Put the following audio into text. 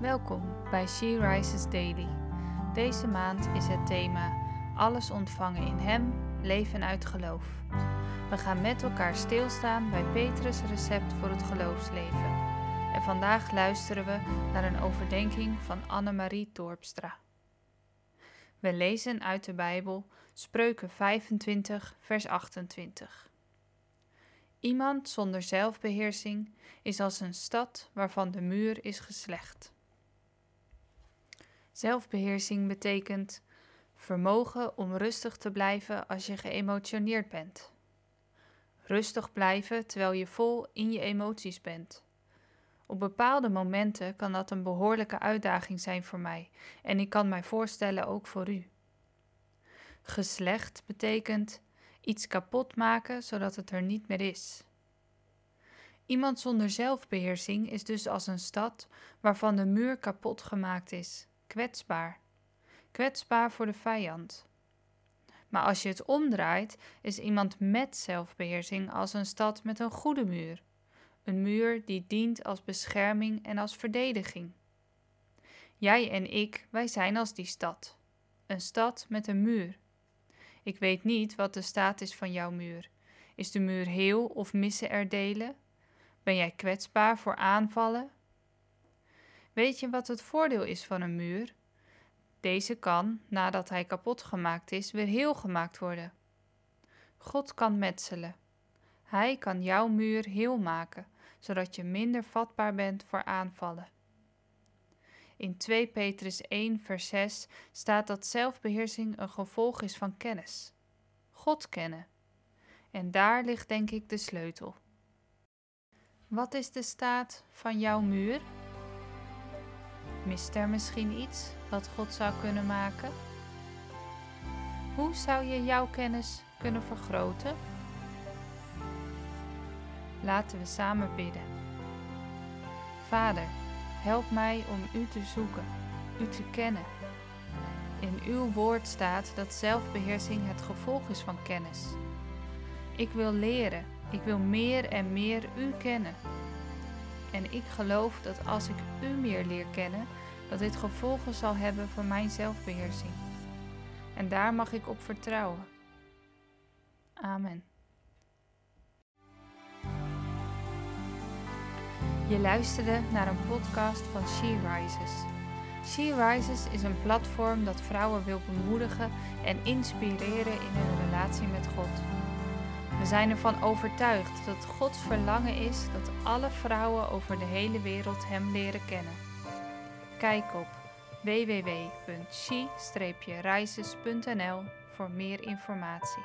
Welkom bij She Rises Daily. Deze maand is het thema Alles ontvangen in Hem, leven uit geloof. We gaan met elkaar stilstaan bij Petrus' recept voor het geloofsleven. En vandaag luisteren we naar een overdenking van Annemarie Torpstra. We lezen uit de Bijbel Spreuken 25, vers 28. Iemand zonder zelfbeheersing is als een stad waarvan de muur is geslecht. Zelfbeheersing betekent vermogen om rustig te blijven als je geëmotioneerd bent. Rustig blijven terwijl je vol in je emoties bent. Op bepaalde momenten kan dat een behoorlijke uitdaging zijn voor mij en ik kan mij voorstellen ook voor u. Geslecht betekent iets kapot maken zodat het er niet meer is. Iemand zonder zelfbeheersing is dus als een stad waarvan de muur kapot gemaakt is, kwetsbaar. Kwetsbaar voor de vijand. Maar als je het omdraait, is iemand met zelfbeheersing als een stad met een goede muur. Een muur die dient als bescherming en als verdediging. Jij en ik, wij zijn als die stad. Een stad met een muur. Ik weet niet wat de staat is van jouw muur. Is de muur heel of missen er delen? Ben jij kwetsbaar voor aanvallen? Weet je wat het voordeel is van een muur? Deze kan, nadat hij kapot gemaakt is, weer heel gemaakt worden. God kan metselen. Hij kan jouw muur heel maken, zodat je minder vatbaar bent voor aanvallen. In 2 Petrus 1, vers 6 staat dat zelfbeheersing een gevolg is van kennis. God kennen. En daar ligt denk ik de sleutel. Wat is de staat van jouw muur? Mist er misschien iets wat God zou kunnen maken? Hoe zou je jouw kennis kunnen vergroten? Laten we samen bidden. Vader, help mij om U te zoeken, U te kennen. In uw woord staat dat zelfbeheersing het gevolg is van kennis. Ik wil leren, ik wil meer en meer U kennen. En ik geloof dat als ik U meer leer kennen, dat dit gevolgen zal hebben voor mijn zelfbeheersing. En daar mag ik op vertrouwen. Amen. Je luisterde naar een podcast van She Rises. She Rises is een platform dat vrouwen wil bemoedigen en inspireren in hun relatie met God. We zijn ervan overtuigd dat Gods verlangen is dat alle vrouwen over de hele wereld Hem leren kennen. Kijk op www.she-rises.nl voor meer informatie.